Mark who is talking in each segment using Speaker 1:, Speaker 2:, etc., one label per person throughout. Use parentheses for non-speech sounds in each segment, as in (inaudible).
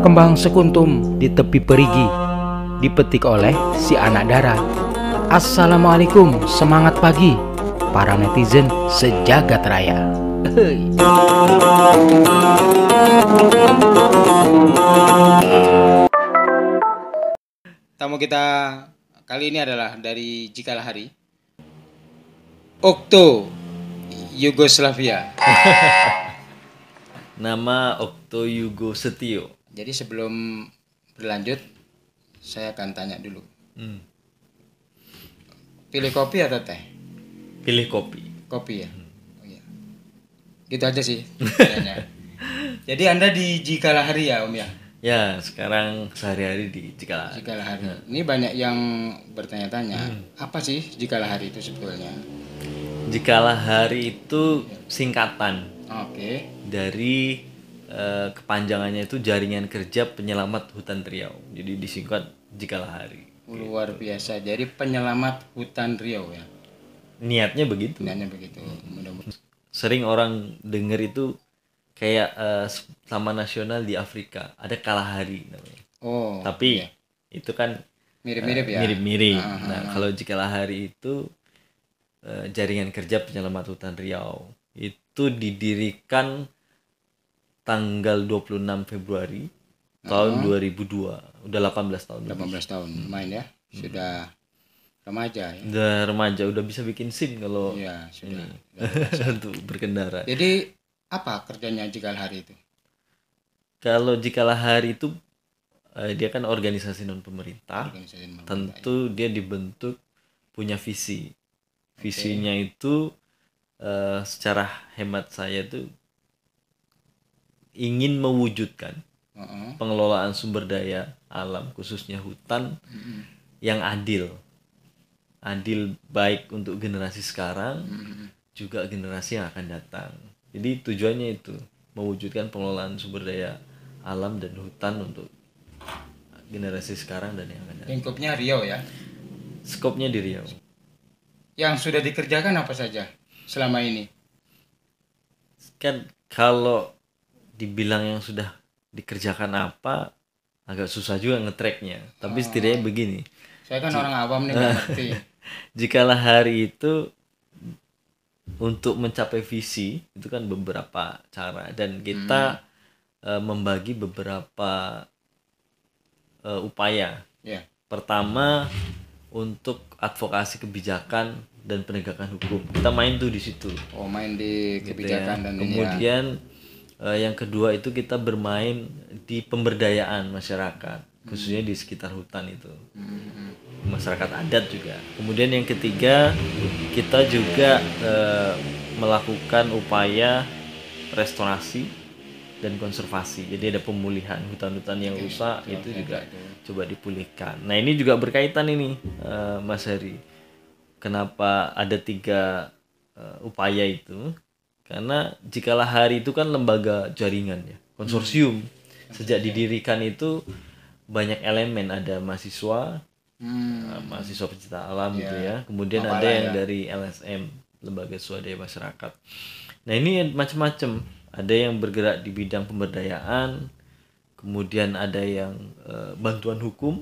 Speaker 1: Kembang sekuntum di tepi perigi Dipetik oleh si anak darat Assalamualaikum, semangat pagi Para netizen sejagat raya.
Speaker 2: Tamu kita kali ini adalah dari Jikalah Hari. Okto Yugoslavia. (laughs)
Speaker 3: Nama Okto Yugo Setio.
Speaker 2: Jadi sebelum berlanjut saya akan tanya dulu.
Speaker 3: Hmm.
Speaker 2: Pilih kopi atau teh?
Speaker 3: Pilih kopi.
Speaker 2: Kopi ya. Oh, iya. Gitu aja sih. (laughs) Jadi Anda di Jikalah Hari ya Om ya?
Speaker 3: Ya, sekarang sehari-hari di Cikala.
Speaker 2: Jikalah Hari. Ini banyak yang bertanya-tanya, apa sih Jikalah Hari itu sebetulnya?
Speaker 3: Jikalah hari itu singkatan
Speaker 2: Oke.
Speaker 3: dari eh, kepanjangannya itu Jaringan Kerja Penyelamat Hutan Riau. Jadi disingkat Jikalah hari.
Speaker 2: Luar biasa. Jadi penyelamat hutan Riau ya.
Speaker 3: Niatnya begitu.
Speaker 2: Sebenarnya begitu. Mudah-mudahan.
Speaker 3: Sering orang denger itu kayak eh, Taman Nasional di Afrika, ada Kalahari namanya.
Speaker 2: Oh.
Speaker 3: Tapi
Speaker 2: iya.
Speaker 3: itu kan
Speaker 2: mirip-mirip
Speaker 3: Eh,
Speaker 2: ya.
Speaker 3: Mirip-mirip.
Speaker 2: Ah, ah,
Speaker 3: Nah, kalau jikalah hari itu eh, jaringan kerja penyelamat hutan Riau itu didirikan tanggal 26 Februari tahun 2002. Udah 18 tahun. lebih.
Speaker 2: 18 tahun main ya. Sudah remaja ya.
Speaker 3: Udah remaja, udah bisa bikin SIM kalau
Speaker 2: Iya, sudah. (laughs)
Speaker 3: untuk berkendara.
Speaker 2: Jadi apa kerjanya Jikal Hari itu?
Speaker 3: Kalau jikalah hari itu eh, dia kan organisasi non pemerintah.
Speaker 2: Organisasi pemerintah.
Speaker 3: tentu dia dibentuk punya visi visinya itu eh, secara hemat saya tuh ingin mewujudkan
Speaker 2: Heeh.
Speaker 3: pengelolaan sumber daya alam khususnya hutan
Speaker 2: Mm-mm.
Speaker 3: yang adil adil baik untuk generasi sekarang
Speaker 2: Mm-mm.
Speaker 3: juga generasi yang akan datang jadi tujuannya itu mewujudkan pengelolaan sumber daya alam dan hutan untuk generasi sekarang dan yang akan datang
Speaker 2: Lingkupnya Riau ya.
Speaker 3: skopnya di Riau
Speaker 2: Yang sudah dikerjakan apa saja selama ini?
Speaker 3: kan kalau dibilang yang sudah dikerjakan apa agak susah juga ngetracknya tapi setidaknya begini
Speaker 2: Saya kan orang awam nih nggak ngerti. (laughs)
Speaker 3: jikalah hari itu untuk mencapai visi itu kan beberapa cara dan kita eh, membagi beberapa eh, upaya
Speaker 2: Ya.
Speaker 3: pertama untuk advokasi kebijakan dan penegakan hukum. Kita main tuh di situ.
Speaker 2: Oh main di
Speaker 3: gitu
Speaker 2: kebijakan
Speaker 3: ya.
Speaker 2: dan ini ya.
Speaker 3: kemudian eh, yang kedua itu kita bermain di pemberdayaan masyarakat khususnya di sekitar hutan itu.
Speaker 2: Hmm.
Speaker 3: masyarakat adat juga. Kemudian yang ketiga kita juga eh, melakukan upaya restorasi dan konservasi. Jadi ada pemulihan hutan-hutan yang rusak itu juga coba dipulihkan. Nah ini juga berkaitan ini eh, Mas Heri kenapa ada tiga eh, upaya itu? Karena jikalah hari itu kan lembaga jaringan ya konsorsium. Sejak didirikan itu banyak elemen ada mahasiswa
Speaker 2: Hmm.
Speaker 3: eh, mahasiswa pecinta alam gitu
Speaker 2: Ya.
Speaker 3: ya. Kemudian
Speaker 2: Mapala
Speaker 3: ada yang
Speaker 2: ya.
Speaker 3: dari LSM lembaga swadaya masyarakat. Nah ini macam-macam. Ada yang bergerak di bidang pemberdayaan kemudian ada yang eh, bantuan hukum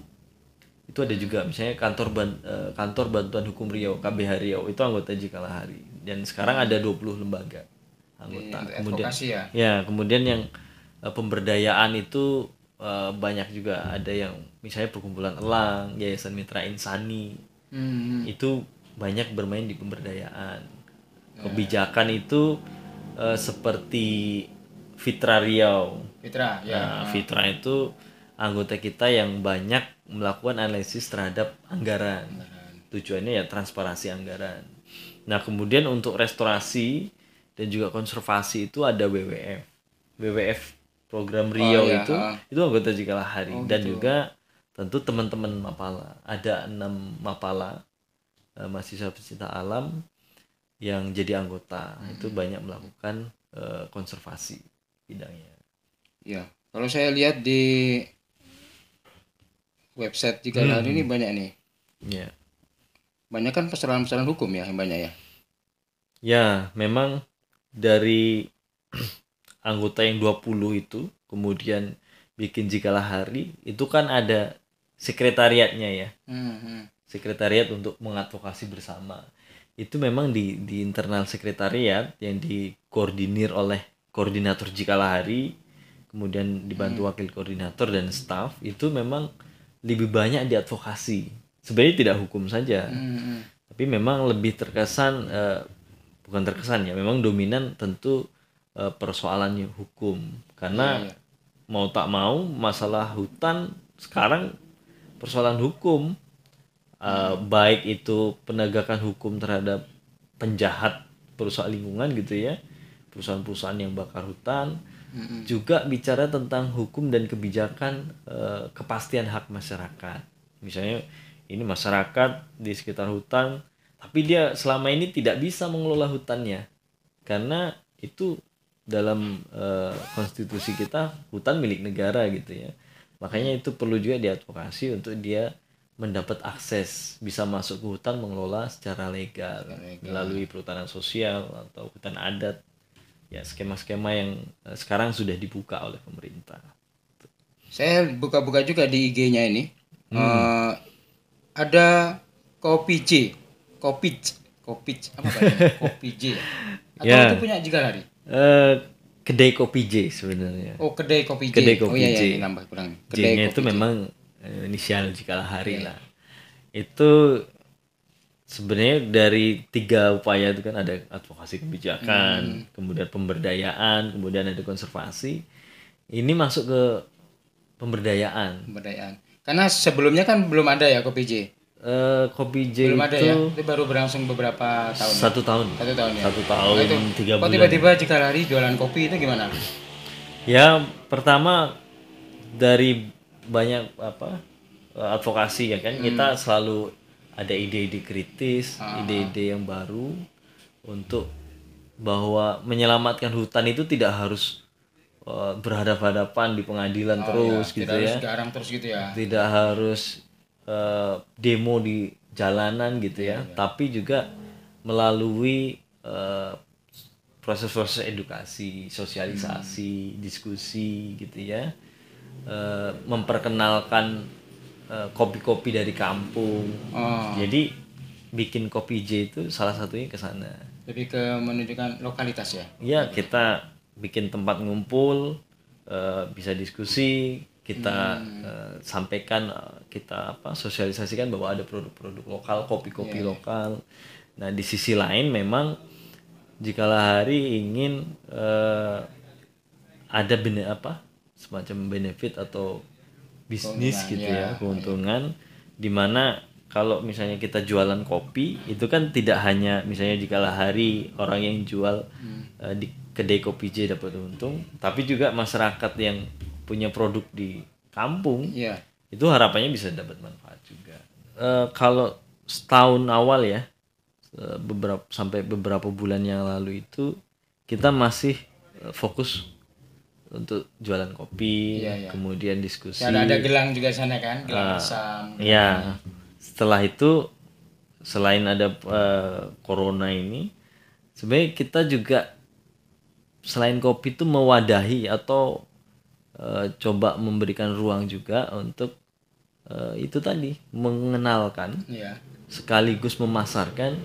Speaker 3: itu ada juga misalnya kantor ban- eh, kantor bantuan hukum Riau KBH Riau itu anggota Jikalah Hari dan sekarang ada 20 lembaga anggota.
Speaker 2: Untuk
Speaker 3: kemudian
Speaker 2: ya.
Speaker 3: ya kemudian yang eh, pemberdayaan itu eh, banyak juga. Ada yang misalnya perkumpulan elang yayasan mitra insani.
Speaker 2: Hmm.
Speaker 3: itu banyak bermain di pemberdayaan. Kebijakan itu eh, seperti Fitra Riau.
Speaker 2: Fitra ya.
Speaker 3: Nah, Fitra itu anggota kita yang banyak melakukan analisis terhadap anggaran. Tujuannya ya transparansi anggaran. Nah, kemudian untuk restorasi dan juga konservasi itu ada WWF. WWF program Riau
Speaker 2: iya,
Speaker 3: itu itu anggota Jikalah Hari
Speaker 2: Oh,
Speaker 3: dan
Speaker 2: gitu.
Speaker 3: juga tentu teman-teman Mapala. Ada enam Mapala eh, mahasiswa pecinta alam yang jadi anggota.
Speaker 2: Hmm.
Speaker 3: Itu banyak melakukan eh, konservasi bidangnya.
Speaker 2: Ya, kalau saya lihat di website Jika
Speaker 3: Hmm.
Speaker 2: Hari ini banyak nih.
Speaker 3: Ya.
Speaker 2: Banyak kan persoalan-persoalan hukum ya yang banyak ya.
Speaker 3: Ya, memang dari (clears throat) anggota yang 20 itu kemudian bikin jikalah hari itu kan ada sekretariatnya ya
Speaker 2: Hmm, hmm.
Speaker 3: sekretariat untuk mengadvokasi bersama itu memang di di internal sekretariat yang dikoordinir oleh koordinator jikalah hari kemudian dibantu wakil koordinator dan staf itu memang lebih banyak diadvokasi sebenarnya tidak hukum saja
Speaker 2: Hmm, hmm.
Speaker 3: tapi memang lebih terkesan eh, bukan terkesan ya memang dominan tentu eh, persoalannya hukum karena
Speaker 2: iya.
Speaker 3: mau tak mau masalah hutan sekarang persoalan hukum eh, baik itu penegakan hukum terhadap penjahat perusahaan lingkungan gitu ya perusahaan-perusahaan yang bakar hutan
Speaker 2: Hmm,
Speaker 3: juga bicara tentang hukum dan kebijakan eh, kepastian hak masyarakat. Misalnya ini masyarakat di sekitar hutan, tapi dia selama ini tidak bisa mengelola hutannya karena itu dalam eh, konstitusi kita hutan milik negara gitu ya. Makanya itu perlu juga diadvokasi untuk dia mendapat akses bisa masuk ke hutan mengelola secara legal,
Speaker 2: legal.
Speaker 3: melalui perhutanan sosial atau hutan adat ya skema-skema yang eh, sekarang sudah dibuka oleh pemerintah.
Speaker 2: Saya buka-buka juga di IG-nya ini.
Speaker 3: Hmm.
Speaker 2: Eh, ada kopi J, kopi J, kopi J, apa bacanya? (laughs) kopi J. Atau
Speaker 3: Ya.
Speaker 2: itu punya Jigalari?
Speaker 3: Eh kedai kopi J sebenarnya.
Speaker 2: Oh, kedai kopi J.
Speaker 3: Kedai
Speaker 2: oh
Speaker 3: kopi
Speaker 2: iya,
Speaker 3: J.
Speaker 2: iya, nambah kurang. Kedai
Speaker 3: J-nya itu
Speaker 2: J.
Speaker 3: memang inisial jikalah hari
Speaker 2: Iya.
Speaker 3: lah. Itu sebenarnya dari tiga upaya itu kan ada advokasi kebijakan,
Speaker 2: Hmm.
Speaker 3: kemudian pemberdayaan, kemudian ada konservasi. Ini masuk ke pemberdayaan.
Speaker 2: pemberdayaan. Karena sebelumnya kan belum ada ya kopi J.
Speaker 3: Eh kopi J
Speaker 2: Belum
Speaker 3: itu
Speaker 2: ada ya. Itu baru berlangsung beberapa tahun. ya?
Speaker 3: satu tahun.
Speaker 2: Satu tahun ya.
Speaker 3: Satu tahun,
Speaker 2: Nah, itu.
Speaker 3: tiga
Speaker 2: Kok
Speaker 3: bulan.
Speaker 2: tiba-tiba Jigalari jualan kopi itu gimana?
Speaker 3: Ya pertama dari banyak apa advokasi ya kan kita selalu ada ide-ide kritis, ide-ide yang baru untuk bahwa menyelamatkan hutan itu tidak harus eh, berhadapan-hadapan di pengadilan terus gitu
Speaker 2: Tidak harus
Speaker 3: ya,
Speaker 2: garang terus gitu ya.
Speaker 3: tidak harus eh, demo di jalanan gitu ya, tapi juga melalui eh, proses-proses edukasi, sosialisasi, diskusi gitu ya, Eh, memperkenalkan kopi-kopi dari kampung.
Speaker 2: Oh,
Speaker 3: Jadi bikin kopi J itu salah satunya ke sana.
Speaker 2: lebih ke menunjukkan lokalitas ya.
Speaker 3: Ya kita bikin tempat ngumpul, eh, bisa diskusi, kita eh, sampaikan, eh, kita apa sosialisasikan bahwa ada produk-produk lokal, kopi-kopi lokal. Nah di sisi lain memang jikalah hari ingin eh, ada bene apa semacam benefit atau bisnis
Speaker 2: Keuntungan,
Speaker 3: gitu
Speaker 2: ya.
Speaker 3: ya keuntungan di mana kalau misalnya kita jualan kopi itu kan tidak hanya misalnya jikalah hari orang yang jual eh, di kedai kopi J dapat untung tapi juga masyarakat yang punya produk di kampung
Speaker 2: Iya.
Speaker 3: itu harapannya bisa dapat manfaat juga Eh, kalau setahun awal ya eh, beberapa sampai beberapa bulan yang lalu itu kita masih fokus untuk jualan kopi
Speaker 2: Iya, iya.
Speaker 3: kemudian diskusi
Speaker 2: Ada ada gelang juga sana kan, gelang
Speaker 3: Ah.
Speaker 2: asam.
Speaker 3: ya setelah itu selain ada eh, corona ini sebenarnya kita juga selain kopi itu mewadahi atau eh, coba memberikan ruang juga untuk eh, itu tadi mengenalkan
Speaker 2: Iya.
Speaker 3: sekaligus memasarkan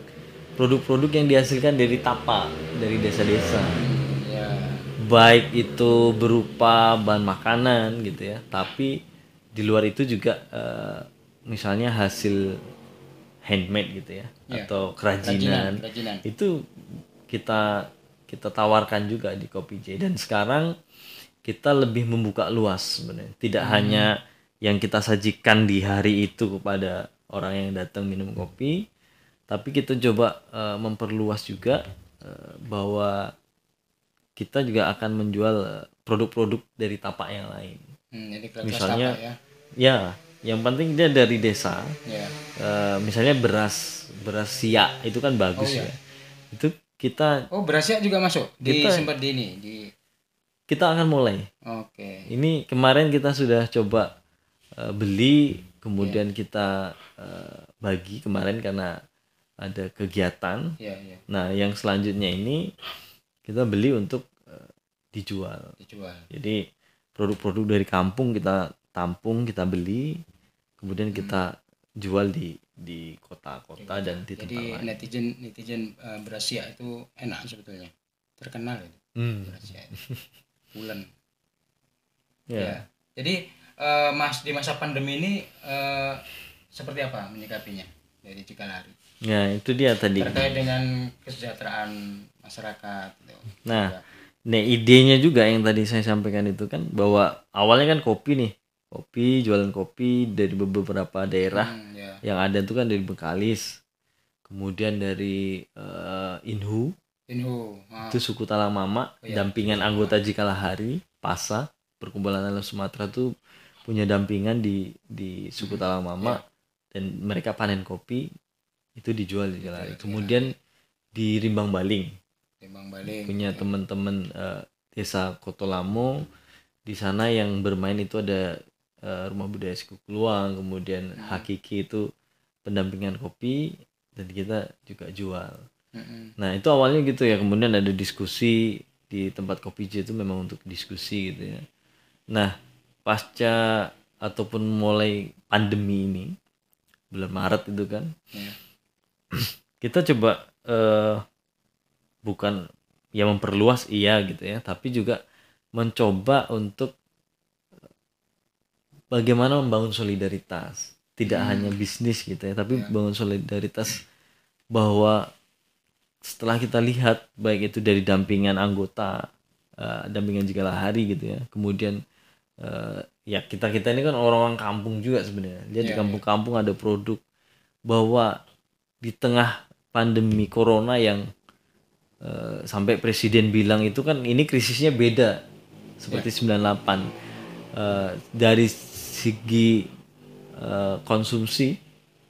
Speaker 3: produk-produk yang dihasilkan dari tapa dari desa-desa
Speaker 2: Iya.
Speaker 3: Baik itu berupa bahan makanan gitu ya. Tapi di luar itu juga eh, misalnya hasil handmade gitu ya.
Speaker 2: Ya.
Speaker 3: atau
Speaker 2: Kerajinan,
Speaker 3: kerajinan,
Speaker 2: kerajinan.
Speaker 3: itu kita kita tawarkan juga di Kopi J. Dan sekarang kita lebih membuka luas sebenarnya. Tidak hanya yang kita sajikan di hari itu kepada orang yang datang minum kopi tapi kita coba eh, memperluas juga eh, bahwa kita juga akan menjual eh, produk-produk dari tapak yang lain
Speaker 2: Hmm, jadi
Speaker 3: Misalnya-
Speaker 2: tapak ya.
Speaker 3: ya yang penting dia dari desa
Speaker 2: Iya.
Speaker 3: Eh, misalnya beras beras siak itu kan bagus
Speaker 2: Oh, iya.
Speaker 3: ya itu kita
Speaker 2: Oh, berasnya juga masuk di
Speaker 3: Kita-
Speaker 2: sempat di ini di
Speaker 3: kita akan mulai
Speaker 2: Oke.
Speaker 3: ini kemarin kita sudah coba eh, beli kemudian
Speaker 2: Iya.
Speaker 3: kita eh, bagi kemarin karena ada kegiatan
Speaker 2: Iya, iya.
Speaker 3: nah yang selanjutnya ini kita beli untuk eh, dijual.
Speaker 2: Dijual.
Speaker 3: Jadi produk-produk dari kampung kita tampung kita beli kemudian kita jual di di kota-kota dan di tempat
Speaker 2: jadi
Speaker 3: lain.
Speaker 2: netizen netizen uh, beras siap itu enak sebetulnya. Terkenal itu.
Speaker 3: Hmm,
Speaker 2: itu. (laughs) bulan
Speaker 3: ya.
Speaker 2: ya jadi eh, mas di masa pandemi ini eh, seperti apa menyikapinya dari Cikalari
Speaker 3: ya itu dia tadi
Speaker 2: terkait dengan kesejahteraan masyarakat gitu.
Speaker 3: nah. Nah idenya juga yang tadi saya sampaikan itu kan bahwa awalnya kan kopi nih kopi jualan kopi dari beberapa daerah
Speaker 2: Hmm, ya.
Speaker 3: yang ada tuh kan dari Bengkalis kemudian dari eh, Inhu
Speaker 2: Inhu ah,
Speaker 3: itu suku Talang Mama
Speaker 2: Oh, iya.
Speaker 3: dampingan anggota Jikalahari Pasa perkumpulan alam Sumatera tuh punya dampingan di di suku Talang Mama
Speaker 2: Iya.
Speaker 3: Dan mereka panen kopi itu dijual di
Speaker 2: Dijual di
Speaker 3: kemudian di Rimbang Baling.
Speaker 2: Timbang Baling
Speaker 3: punya teman-teman eh, desa Kotolamo. Di sana yang bermain itu ada eh, rumah budaya suku Kluang kemudian
Speaker 2: Hmm.
Speaker 3: Hakiki itu pendampingan kopi dan kita juga jual.
Speaker 2: Mm-mm.
Speaker 3: nah itu awalnya gitu ya. Kemudian ada diskusi di tempat kopi J itu memang untuk diskusi gitu ya. Nah pasca ataupun mulai pandemi ini bulan Maret itu kan
Speaker 2: Ya. (clears throat)
Speaker 3: kita coba eh, bukan ya memperluas iya gitu ya tapi juga mencoba untuk bagaimana membangun solidaritas tidak
Speaker 2: Hmm.
Speaker 3: hanya bisnis gitu ya tapi
Speaker 2: Ya.
Speaker 3: bangun solidaritas bahwa setelah kita lihat baik itu dari dampingan anggota eh, dampingan jika hari gitu ya kemudian eh, ya kita kita ini kan orang-orang kampung juga sebenarnya lihat di
Speaker 2: Iya,
Speaker 3: kampung-kampung ada produk bahwa di tengah pandemi corona yang eh, sampai presiden bilang itu kan ini krisisnya beda seperti 98 Eh, dari segi eh, konsumsi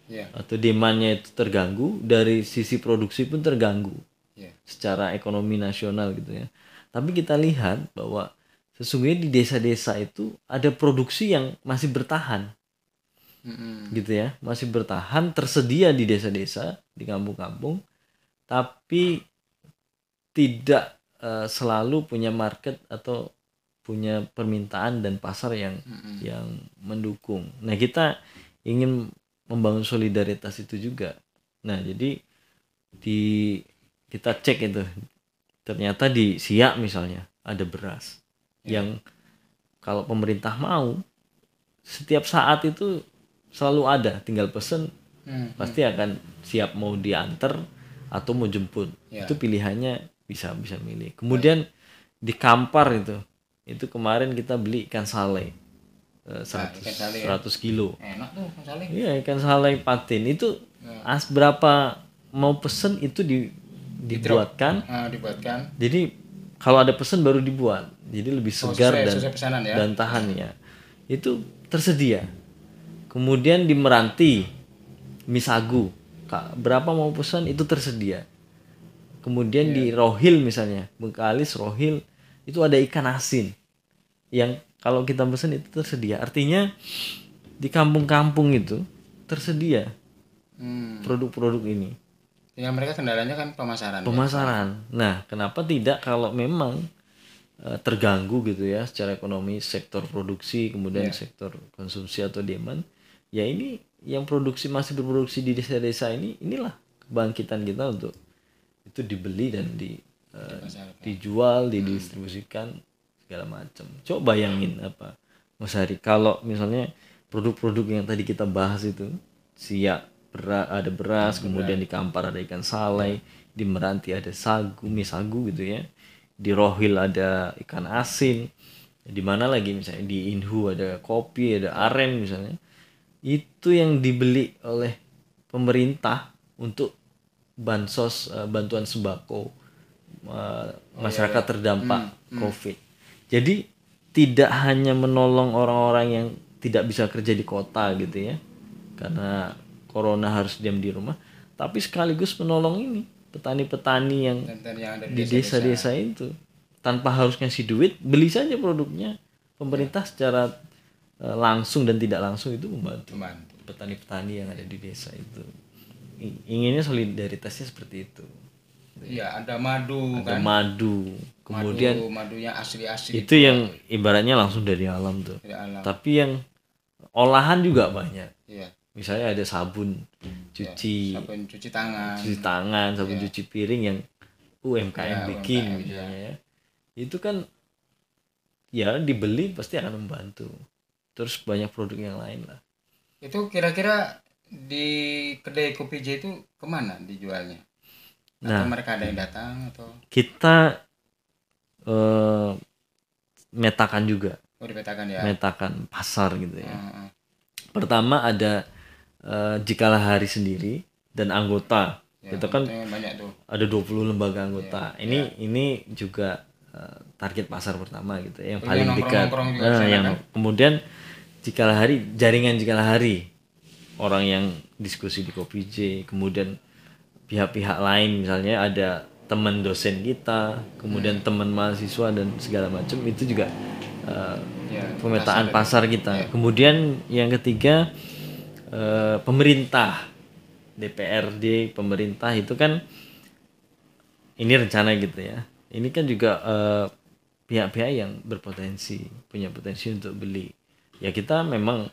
Speaker 2: Ya.
Speaker 3: atau demandnya itu terganggu dari sisi produksi pun terganggu
Speaker 2: Ya.
Speaker 3: secara ekonomi nasional gitu ya tapi kita lihat bahwa sesungguhnya di desa-desa itu ada produksi yang masih bertahan
Speaker 2: Mm-mm.
Speaker 3: gitu ya masih bertahan tersedia di desa-desa di kampung-kampung tapi tidak eh, selalu punya market atau punya permintaan dan pasar yang
Speaker 2: Mm-mm.
Speaker 3: yang mendukung. Nah, kita ingin membangun solidaritas itu juga. Nah, jadi di kita cek itu ternyata di Siak misalnya ada beras yang kalau pemerintah mau setiap saat itu selalu ada, tinggal pesen
Speaker 2: Hmm.
Speaker 3: pasti akan siap mau diantar atau mau jemput.
Speaker 2: Ya.
Speaker 3: Itu pilihannya bisa bisa milih. Kemudian di Kampar itu itu kemarin kita beli ikan salai eh, 100,
Speaker 2: ikan salai ya.
Speaker 3: 100 kilo.
Speaker 2: enak tuh Mas Ali
Speaker 3: Iya ikan salai patin itu
Speaker 2: Ya.
Speaker 3: as berapa mau pesen itu di dibuatkan.
Speaker 2: Ah, dibuatkan
Speaker 3: Jadi kalau ada pesen baru dibuat. Jadi lebih
Speaker 2: Oh,
Speaker 3: segar
Speaker 2: sesuai-
Speaker 3: dan
Speaker 2: sesuai pesanan ya
Speaker 3: dan tahannya. Itu tersedia. Kemudian di Meranti, Misagu, Kak, berapa mau pesan itu tersedia. Kemudian di
Speaker 2: Iya.
Speaker 3: Rohil misalnya, Bengkalis Rohil itu ada ikan asin yang kalau kita pesan itu tersedia. Artinya di kampung-kampung itu tersedia
Speaker 2: Hmm.
Speaker 3: produk-produk ini.
Speaker 2: Tinggal mereka kendalanya kan pemasaran. ya.
Speaker 3: Pemasaran. Nah, kenapa tidak kalau memang eh, terganggu gitu ya secara ekonomi sektor produksi kemudian
Speaker 2: Iya.
Speaker 3: sektor konsumsi atau demand, ya ini yang produksi masih berproduksi di desa-desa ini inilah kebangkitan kita untuk itu dibeli dan di
Speaker 2: Dipasarkan.
Speaker 3: dijual, didistribusikan segala macam. Coba bayangin apa Mas Hari kalau misalnya produk-produk yang tadi kita bahas itu siap beras, ada beras, kemudian di Kampar ada ikan salai, di Meranti ada sagu, mie sagu gitu ya. Di Rohil ada ikan asin. Di mana lagi misalnya di Inhu ada kopi, ada aren misalnya. Itu yang dibeli oleh pemerintah untuk bansos eh, bantuan sembako eh, masyarakat terdampak Covid. Jadi tidak hanya menolong orang-orang yang tidak bisa kerja di kota gitu ya, karena corona harus diam di rumah, tapi sekaligus menolong ini petani-petani yang
Speaker 2: yang ada
Speaker 3: di desa-desa itu tanpa harus ngasih duit, beli saja produknya. Pemerintah secara eh, langsung dan tidak langsung itu membantu petani-petani yang ada di desa itu. Inginnya solidaritasnya seperti itu.
Speaker 2: Iya, ada madu
Speaker 3: ada
Speaker 2: kan.
Speaker 3: madu kemudian
Speaker 2: madu, madunya asli-asli
Speaker 3: itu yang ibaratnya langsung dari alam tuh
Speaker 2: dari alam.
Speaker 3: tapi yang olahan juga banyak
Speaker 2: Iya.
Speaker 3: Misalnya ada sabun cuci
Speaker 2: Sabun cuci tangan.
Speaker 3: cuci tangan sabun cuci piring yang UMKM
Speaker 2: Ya,
Speaker 3: bikin
Speaker 2: UMKM,
Speaker 3: misalnya ya. itu kan ya dibeli pasti akan membantu terus banyak produk yang lain lah
Speaker 2: Itu kira-kira di kedai kopi J itu ke mana dijualnya? Atau
Speaker 3: Nah.
Speaker 2: mereka ada yang datang atau
Speaker 3: kita eh, metakan juga
Speaker 2: oh dipetakan ya?
Speaker 3: metakan pasar gitu ya
Speaker 2: Heeh.
Speaker 3: pertama ada eh, jikalah hari sendiri dan anggota
Speaker 2: Ya,
Speaker 3: kan
Speaker 2: itu yang banyak tuh.
Speaker 3: ada 20 lembaga anggota.
Speaker 2: Ya,
Speaker 3: ini ini juga eh, target pasar pertama gitu ya, yang paling
Speaker 2: yang
Speaker 3: dekat.
Speaker 2: nongkrong-nongkrong juga
Speaker 3: Nah, yang
Speaker 2: kan?
Speaker 3: kemudian jikalah hari jaringan jikalah hari orang yang diskusi di Kopi J, kemudian pihak-pihak lain misalnya ada teman dosen kita, kemudian
Speaker 2: Hmm.
Speaker 3: teman mahasiswa dan segala macam itu juga eh,
Speaker 2: Ya,
Speaker 3: pemetaan
Speaker 2: pasar
Speaker 3: pasar kita. Kemudian yang ketiga eh, pemerintah DPRD pemerintah itu kan ini rencana gitu ya. Ini kan juga eh, pihak-pihak yang berpotensi punya potensi untuk beli. Ya kita memang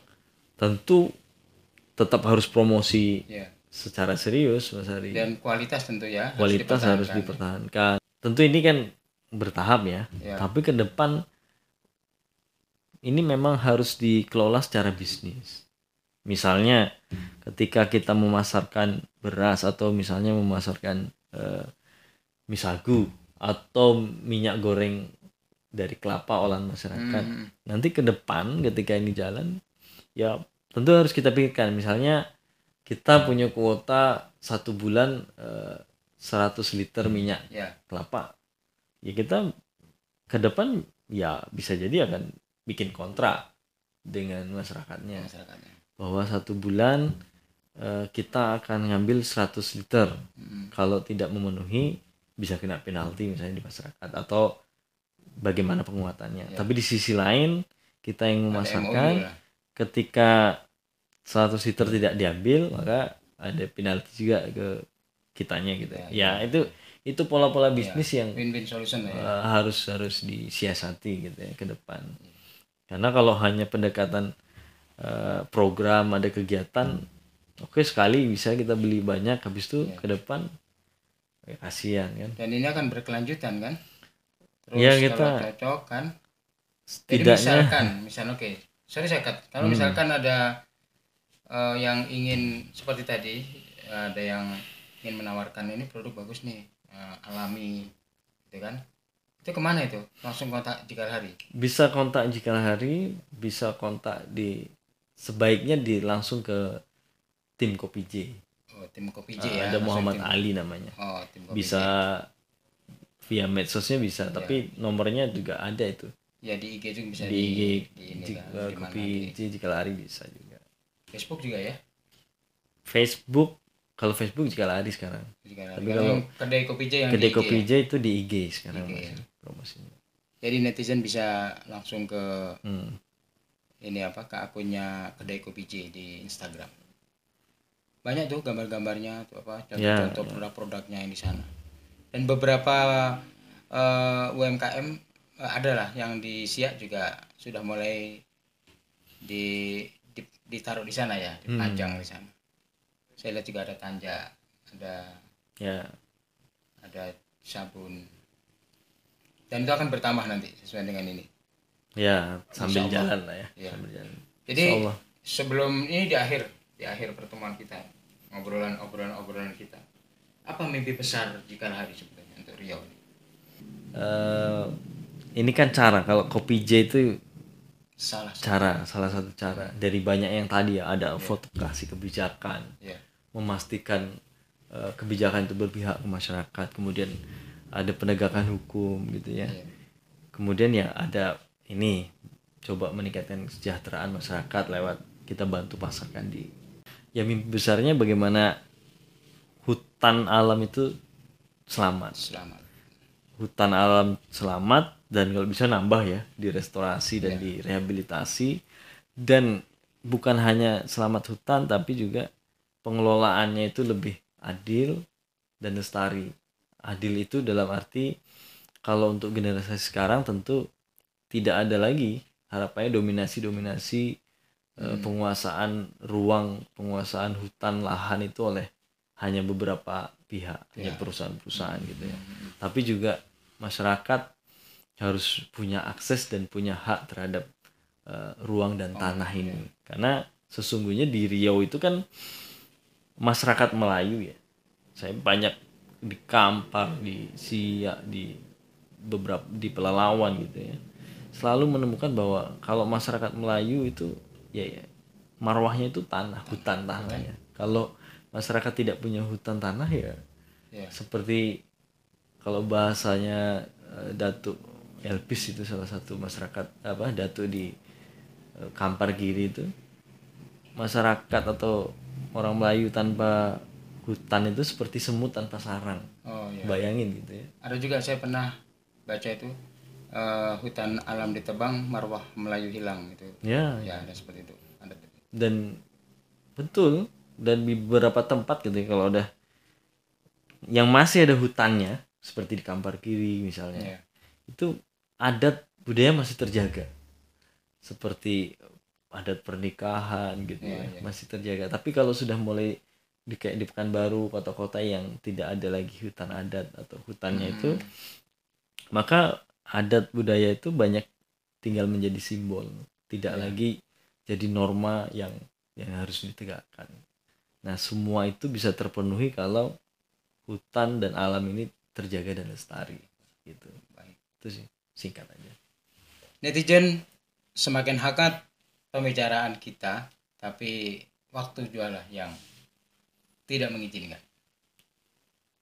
Speaker 3: tentu tetap harus promosi
Speaker 2: Ya.
Speaker 3: secara serius Mas Hari.
Speaker 2: Dan kualitas tentu ya. harus
Speaker 3: Kualitas harus
Speaker 2: dipertahankan.
Speaker 3: dipertahankan. Tentu ini kan bertahap ya.
Speaker 2: Ya.
Speaker 3: Tapi ke depan ini memang harus dikelola secara bisnis. Misalnya ketika kita memasarkan beras atau misalnya memasarkan eh, misagu atau minyak goreng dari kelapa olahan masyarakat.
Speaker 2: Hmm.
Speaker 3: Nanti ke depan ketika ini jalan ya tentu harus kita pikirkan misalnya kita punya kuota satu bulan eh, 100 liter minyak
Speaker 2: Ya.
Speaker 3: kelapa ya kita ke depan ya bisa jadi akan bikin kontrak dengan masyarakatnya
Speaker 2: masyarakatnya.
Speaker 3: Bahwa satu bulan eh, kita akan ngambil 100 liter
Speaker 2: Hmm.
Speaker 3: kalau tidak memenuhi bisa kena penalti misalnya di masyarakat atau bagaimana penguatannya
Speaker 2: Ya.
Speaker 3: tapi di sisi lain kita yang memasarkan
Speaker 2: lah.
Speaker 3: ketika 100 liter tidak diambil maka ada penalti juga ke kitanya gitu
Speaker 2: Ya,
Speaker 3: ya, itu itu pola-pola bisnis yang
Speaker 2: Win-win solution ya.
Speaker 3: eh, harus harus disiasati gitu ya ke depan karena kalau hanya pendekatan eh, program ada kegiatan oke sekali bisa kita beli banyak habis itu
Speaker 2: Iya.
Speaker 3: ke depan ya, kasihan kan
Speaker 2: Dan ini akan berkelanjutan kan? Terus
Speaker 3: Ya,
Speaker 2: kalau
Speaker 3: kita-
Speaker 2: cocok kan? Jadi
Speaker 3: setidaknya
Speaker 2: misalkan, misalnya oke, sorry saya cut. Kalau
Speaker 3: Hmm.
Speaker 2: misalkan ada eh, yang ingin seperti tadi, ada yang ingin menawarkan ini produk bagus nih, eh, alami, gitu kan? Itu ke mana itu? Langsung kontak jika hari.
Speaker 3: bisa kontak jika hari bisa kontak di sebaiknya di langsung ke tim kopi J
Speaker 2: Oh, tim kopi J
Speaker 3: Eh,
Speaker 2: ya.
Speaker 3: ada Muhammad
Speaker 2: tim-
Speaker 3: Ali namanya
Speaker 2: Oh, tim kopi
Speaker 3: bisa
Speaker 2: J.
Speaker 3: via medsosnya bisa tapi nomornya juga ada itu
Speaker 2: Ya di IG juga bisa
Speaker 3: di IG
Speaker 2: di ini
Speaker 3: Ji-
Speaker 2: kan,
Speaker 3: eh,
Speaker 2: di
Speaker 3: kopi
Speaker 2: di
Speaker 3: J jika lari bisa juga
Speaker 2: Facebook juga ya.
Speaker 3: Facebook kalau Facebook jika lari sekarang
Speaker 2: Jika
Speaker 3: Tapi
Speaker 2: kalau kedai kopi J yang
Speaker 3: kedai
Speaker 2: di
Speaker 3: kopi
Speaker 2: ya.
Speaker 3: J itu di IG sekarang
Speaker 2: IG,
Speaker 3: masih
Speaker 2: ya.
Speaker 3: promosinya
Speaker 2: Jadi netizen bisa langsung ke
Speaker 3: hmm.
Speaker 2: Ini apa ke akunnya kedai kopi J di Instagram. Banyak tuh gambar-gambarnya tuh apa
Speaker 3: Ya,
Speaker 2: contoh produk-produknya yang di sana. Dan beberapa eh, UMKM eh, ada lah yang di Siak juga sudah mulai di, di- ditaruh di sana ya,
Speaker 3: Hmm.
Speaker 2: dipajang di sana. Saya lihat juga ada tanja, ada
Speaker 3: ya
Speaker 2: ada sabun. Dan itu akan bertambah nanti sesuai dengan ini.
Speaker 3: Ya sambil jalan lah ya,
Speaker 2: Ya.
Speaker 3: sambil jalan.
Speaker 2: Jadi sebelum ini di akhir di akhir pertemuan kita ngobrolan obrolan obrolan kita apa mimpi besar jika hari sebetulnya untuk Riau ini?
Speaker 3: Eh, ini kan cara kalau kopi J itu
Speaker 2: salah satu.
Speaker 3: cara salah satu cara. Dari banyak yang tadi ya ada advokasi kebijakan
Speaker 2: ya
Speaker 3: memastikan eh, kebijakan itu berpihak ke masyarakat kemudian ada penegakan hukum gitu ya.
Speaker 2: Iya.
Speaker 3: kemudian ya ada ini coba meningkatkan kesejahteraan masyarakat lewat kita bantu pasarkan di ya mimpi besarnya bagaimana hutan alam itu selamat.
Speaker 2: Selamat.
Speaker 3: Hutan alam selamat dan kalau bisa nambah ya direstorasi dan
Speaker 2: Iya.
Speaker 3: direhabilitasi dan bukan hanya selamat hutan tapi juga pengelolaannya itu lebih adil dan lestari. Adil itu dalam arti kalau untuk generasi sekarang tentu tidak ada lagi harapannya dominasi-dominasi eh, penguasaan ruang, penguasaan hutan, lahan itu oleh hanya beberapa pihak, hanya perusahaan-perusahaan gitu ya. Tapi juga masyarakat harus punya akses dan punya hak terhadap eh, ruang dan tanah ini. Karena sesungguhnya di Riau itu kan masyarakat Melayu ya. Saya banyak di Kampar, di Siak, di beberapa di Pelalawan gitu ya. Selalu menemukan bahwa kalau masyarakat Melayu itu ya, ya marwahnya itu tanah, hutan tanahnya. Kalau masyarakat tidak punya hutan tanah ya
Speaker 2: Ya.
Speaker 3: seperti kalau bahasanya eh, Datuk Elpis itu salah satu masyarakat apa Datuk di eh, Kampar Giri itu masyarakat atau orang Melayu tanpa hutan itu seperti semut tanpa sarang
Speaker 2: Oh iya.
Speaker 3: bayangin gitu ya
Speaker 2: Ada juga saya pernah baca itu eh, hutan alam ditebang, marwah Melayu hilang gitu.
Speaker 3: ya
Speaker 2: Ya, ada seperti itu. Ada.
Speaker 3: dan betul dan di beberapa tempat gitu ya, kalau udah yang masih ada hutannya seperti di Kampar Kiri misalnya
Speaker 2: Ya.
Speaker 3: itu adat budaya masih terjaga seperti adat pernikahan gitu
Speaker 2: Iya,
Speaker 3: ya
Speaker 2: iya.
Speaker 3: masih terjaga tapi kalau sudah mulai di kayak di Pekanbaru kota-kota yang tidak ada lagi hutan adat atau hutannya itu
Speaker 2: Hmm.
Speaker 3: maka adat budaya itu banyak tinggal menjadi simbol tidak
Speaker 2: Iya.
Speaker 3: lagi jadi norma yang yang harus ditegakkan nah semua itu bisa terpenuhi kalau hutan dan alam ini terjaga dan lestari gitu
Speaker 2: Baik.
Speaker 3: itu sih singkat aja
Speaker 2: Netizen semakin hangat pembicaraan kita, tapi waktu jualah yang tidak mengizinkan.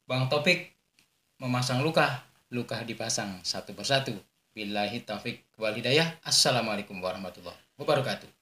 Speaker 2: Bang Topik memasang luka, luka dipasang satu persatu. Billahi taufik wal hidayah. Assalamualaikum warahmatullahi wabarakatuh.